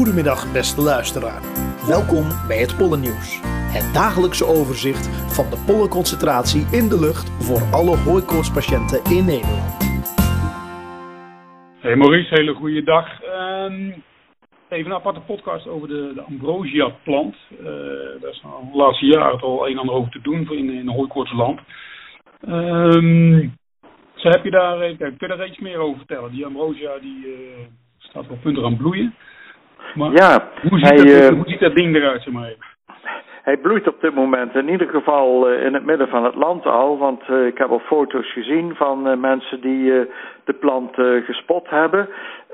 Goedemiddag beste luisteraar. Welkom bij het Pollennieuws. Het dagelijkse overzicht van de pollenconcentratie in de lucht voor alle hooikoortspatiënten in Nederland. Hey Maurice, hele goede dag. Ehm, even een aparte podcast over de, de ambrosia-plant. Uh, daar is de laatste jaren al een en ander over te doen in, in hooikoortsland. Um, heb je daar, eh, kun je daar iets meer over vertellen? Die ambrosia die, uh, staat op punten aan bloeien. Maar ja, hoe ziet, hij, dat, uh, hoe ziet dat ding eruit, zeg maar? Hij bloeit op dit moment in ieder geval uh, in het midden van het land al. Want uh, ik heb al foto's gezien van mensen die de plant gespot hebben.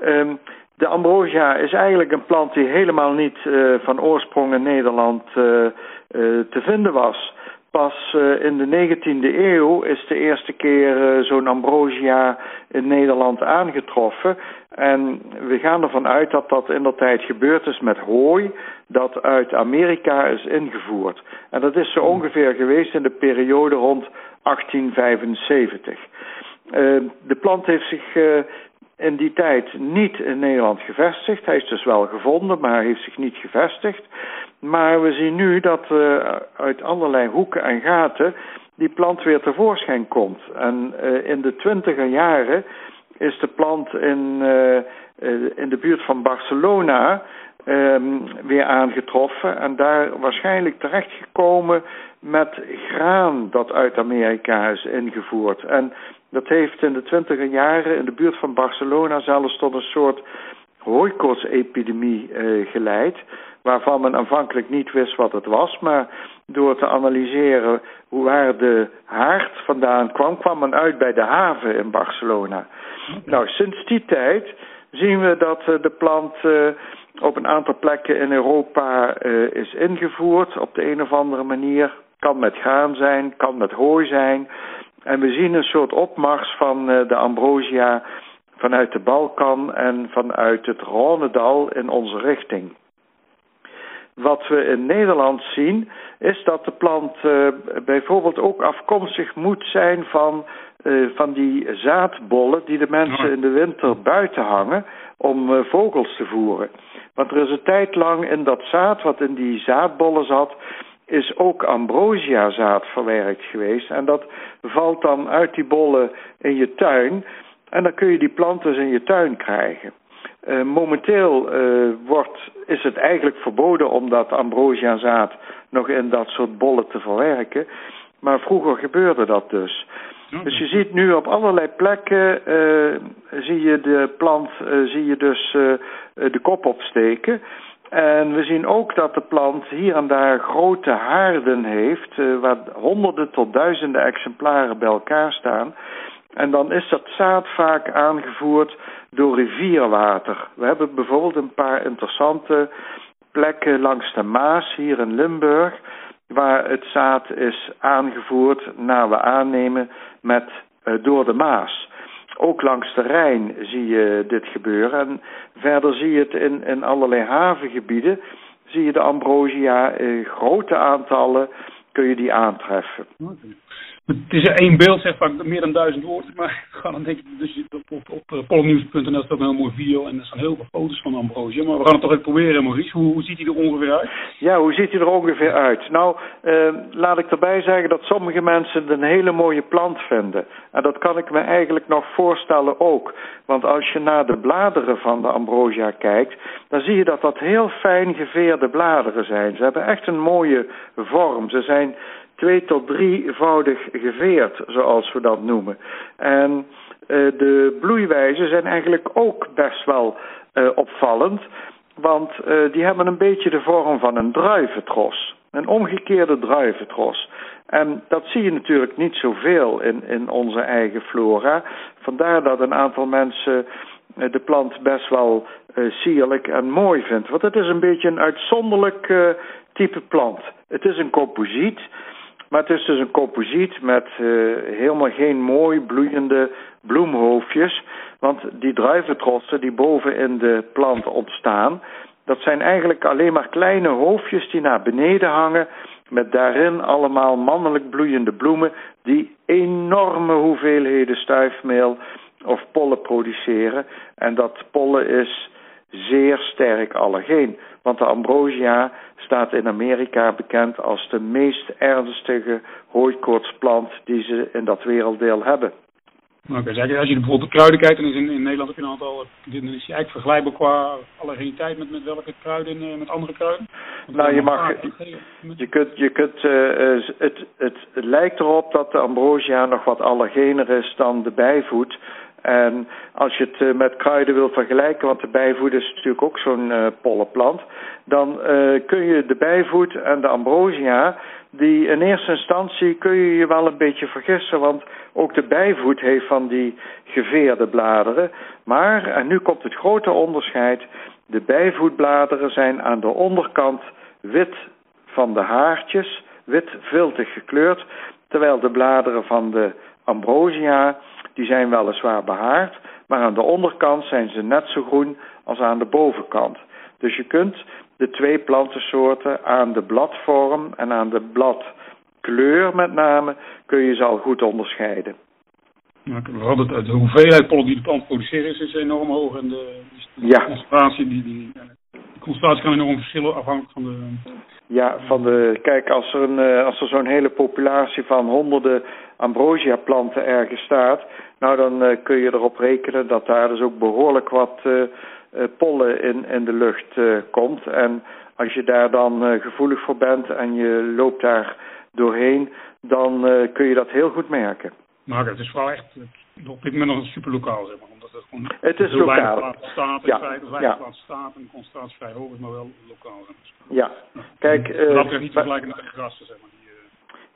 Um, de ambrosia is eigenlijk een plant die helemaal niet van oorsprong in Nederland te vinden was. Pas in de 19e eeuw is de eerste keer zo'n ambrosia in Nederland aangetroffen. En we gaan ervan uit dat dat in dat tijd gebeurd is met hooi dat uit Amerika is ingevoerd. En dat is zo ongeveer geweest in de periode rond 1875. Uh, de plant heeft zich uh, in die tijd niet in Nederland gevestigd. Hij is dus wel gevonden, maar hij heeft zich niet gevestigd. Maar we zien nu dat uh, uit allerlei hoeken en gaten die plant weer tevoorschijn komt. En in de twintiger jaren is de plant in, in de buurt van Barcelona um, weer aangetroffen en daar waarschijnlijk terechtgekomen met graan dat uit Amerika is ingevoerd. En dat heeft in de twintiger jaren in de buurt van Barcelona zelfs tot een soort hooikoortsepidemie uh, geleid, waarvan men aanvankelijk niet wist wat het was, maar door te analyseren hoe waar de haard vandaan kwam, kwam men uit bij de haven in Barcelona. Nou, sinds die tijd zien we dat uh, de plant uh, op een aantal plekken in Europa uh, is ingevoerd op de een of andere manier. Kan met graan zijn, kan met hooi zijn. En we zien een soort opmars van de ambrosia vanuit de Balkan en vanuit het Rhônedal in onze richting. Wat we in Nederland zien is dat de plant uh, bijvoorbeeld ook afkomstig moet zijn van, uh, van die zaadbollen die de mensen in de winter buiten hangen om uh, vogels te voeren. Want er is een tijd lang in dat zaad wat in die zaadbollen zat, is ook ambrosiazaad verwerkt geweest. En dat valt dan uit die bollen in je tuin. En dan kun je die planten dus in je tuin krijgen. Uh, momenteel uh, wordt, is het eigenlijk verboden om dat ambrosiazaad nog in dat soort bollen te verwerken. Maar vroeger gebeurde dat dus. Dus je ziet nu op allerlei plekken, uh, zie je de plant, zie je dus de kop opsteken. En we zien ook dat de plant hier en daar grote haarden heeft, waar honderden tot duizenden exemplaren bij elkaar staan. En dan is dat zaad vaak aangevoerd door rivierwater. We hebben bijvoorbeeld een paar interessante plekken langs de Maas hier in Limburg waar het zaad is aangevoerd naar we aannemen met uh, door de Maas. Ook langs de Rijn zie je dit gebeuren. En verder zie je het in, in allerlei havengebieden. Zie je de ambrosia in grote aantallen kun je die aantreffen. Het is één beeld, zeg vaak meer dan duizend woorden, maar ga dan denk ik, dus op, op, op, op pollennieuws.nl staat een heel mooi video en er staan heel veel foto's van ambrosia. Maar we gaan het toch even proberen, Maurice. Hoe, hoe ziet hij er ongeveer uit? Ja, hoe ziet hij er ongeveer uit? Nou, uh, laat ik erbij zeggen dat sommige mensen het een hele mooie plant vinden. En dat kan ik me eigenlijk nog voorstellen ook. Want als je naar de bladeren van de ambrosia kijkt, dan zie je dat dat heel fijn geveerde bladeren zijn. Ze hebben echt een mooie vorm. Ze zijn twee tot drievoudig geveerd, zoals we dat noemen. En uh, de bloeiwijzen zijn eigenlijk ook best wel uh, opvallend, want uh, die hebben een beetje de vorm van een druiventros. Een omgekeerde druiventros. En dat zie je natuurlijk niet zoveel in, in onze eigen flora. Vandaar dat een aantal mensen de plant best wel uh, sierlijk en mooi vindt. Want het is een beetje een uitzonderlijk type plant. Het is een composiet. Maar het is dus een composiet met uh, helemaal geen mooi bloeiende bloemhoofdjes. Want die druiventrossen die boven in de plant ontstaan, dat zijn eigenlijk alleen maar kleine hoofdjes die naar beneden hangen. Met daarin allemaal mannelijk bloeiende bloemen die enorme hoeveelheden stuifmeel of pollen produceren. En dat pollen is zeer sterk allergeen. Want de ambrosia staat in Amerika bekend als de meest ernstige hooikoortsplant die ze in dat werelddeel hebben. Oké, okay, als je bijvoorbeeld de kruiden kijkt, dan is in, in Nederland heb je een aantal, dan is eigenlijk vergelijkbaar qua allergeniteit met, met welke kruiden, uh, met andere kruiden? nou, je mag, je kunt, je kunt, uh, het, het, het lijkt erop dat de ambrosia nog wat allergener is dan de bijvoet. En als je het uh, met kruiden wilt vergelijken, want de bijvoet is natuurlijk ook zo'n uh, pollenplant, dan uh, kun je de bijvoet en de ambrosia, die in eerste instantie kun je je wel een beetje vergissen, want ook de bijvoet heeft van die geveerde bladeren. Maar, en nu komt het grote onderscheid, de bijvoetbladeren zijn aan de onderkant wit van de haartjes, wit viltig gekleurd, terwijl de bladeren van de ambrosia die zijn weliswaar behaard, maar aan de onderkant zijn ze net zo groen als aan de bovenkant. Dus je kunt de twee plantensoorten aan de bladvorm en aan de bladkleur met name, kun je ze al goed onderscheiden. hadden de, de hoeveelheid pollen die de plant produceert is, is enorm hoog en de, de ja. concentratie, die, die, de concentratie kan enorm verschillen afhankelijk van de... Ja, van de, kijk, als er, een, eh, als er zo'n hele populatie van honderden ambrosia planten ergens staat, nou dan uh, kun je erop rekenen dat daar dus ook behoorlijk wat uh, pollen in, in de lucht komt. En als je daar dan gevoelig voor bent en je loopt daar doorheen, dan kun je dat heel goed merken. Maar het is wel echt op dit moment nog een super lokaal, zeg maar. Het gewoon het is lokaal. staat in ja. weinig ja. staat en de concentratie vrij hoog is, maar wel lokaal. Ja, kijk... Uh, dat is niet vergelijken met de grassen, zeg maar.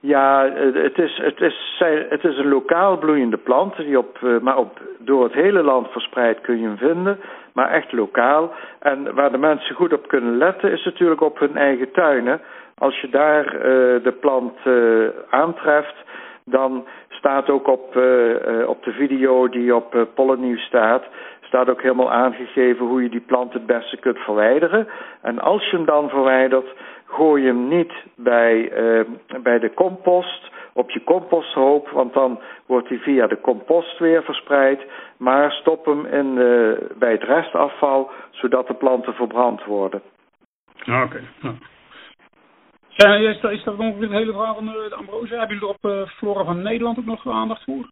Ja, het is, het, is, het is een lokaal bloeiende plant, die op, maar op, door het hele land verspreid kun je hem vinden, maar echt lokaal. En waar de mensen goed op kunnen letten is natuurlijk op hun eigen tuinen. Als je daar uh, de plant uh, aantreft, dan staat ook op, uh, op de video die op uh, Pollennieuws staat, staat ook helemaal aangegeven hoe je die plant het beste kunt verwijderen. En als je hem dan verwijdert, gooi hem niet bij, bij de compost op je composthoop, want dan wordt hij via de compost weer verspreid. Maar stop hem in, uh, bij het restafval, zodat de planten verbrand worden. Oké. Okay. Ja. is, dat, is ongeveer hele verhaal van de, de ambrosia? Hebben jullie er op uh, Flora van Nederland ook nog aandacht voor?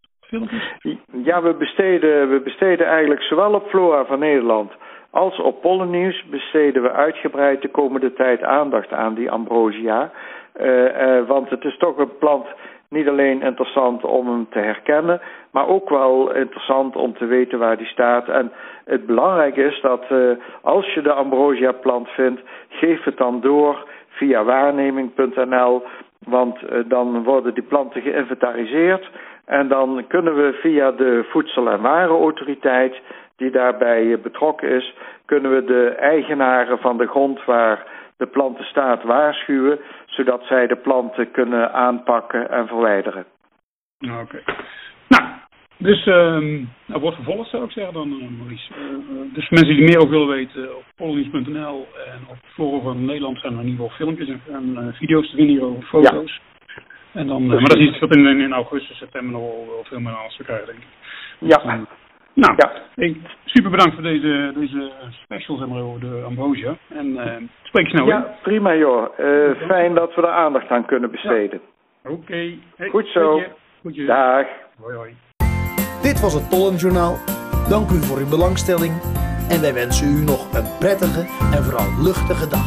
Ja, we besteden, we besteden eigenlijk zowel op Flora van Nederland als op pollennieuws besteden we uitgebreid de komende tijd aandacht aan die ambrosia. Uh, uh, want het is toch een plant niet alleen interessant om hem te herkennen, maar ook wel interessant om te weten waar die staat. En het belangrijke is dat uh, als je de ambrosia plant vindt, geef het dan door via waarneming.nl, want dan worden die planten geïnventariseerd en dan kunnen we via de Voedsel- en Warenautoriteit die daarbij betrokken is, kunnen we de eigenaren van de grond waar de planten staat waarschuwen, zodat zij de planten kunnen aanpakken en verwijderen. Oké. Dus uh, nou, wordt vervolgd zou ik zeggen dan, uh, Maurice. Uh, dus mensen die meer over willen weten, op polonies.nl en op Flora van Nederland zijn er in ieder geval filmpjes en, en video's te vinden hierover, foto's. Ja. En dan, maar dat is iets wat in, in augustus, september nog wel, wel veel meer aan te krijgen, denk ik. Ja. Dus, nou, ja. super bedankt voor deze, deze special zeg maar, over de ambrosia. En spreek snel Ja, prima joh. Fijn dat we er aandacht aan kunnen besteden. Ja. Oké. Okay. Hey, Goed zo. Goedje. Dag. Hoi hoi. Dit was het Pollenjournaal. Dank u voor uw belangstelling. En wij wensen u nog een prettige en vooral luchtige dag.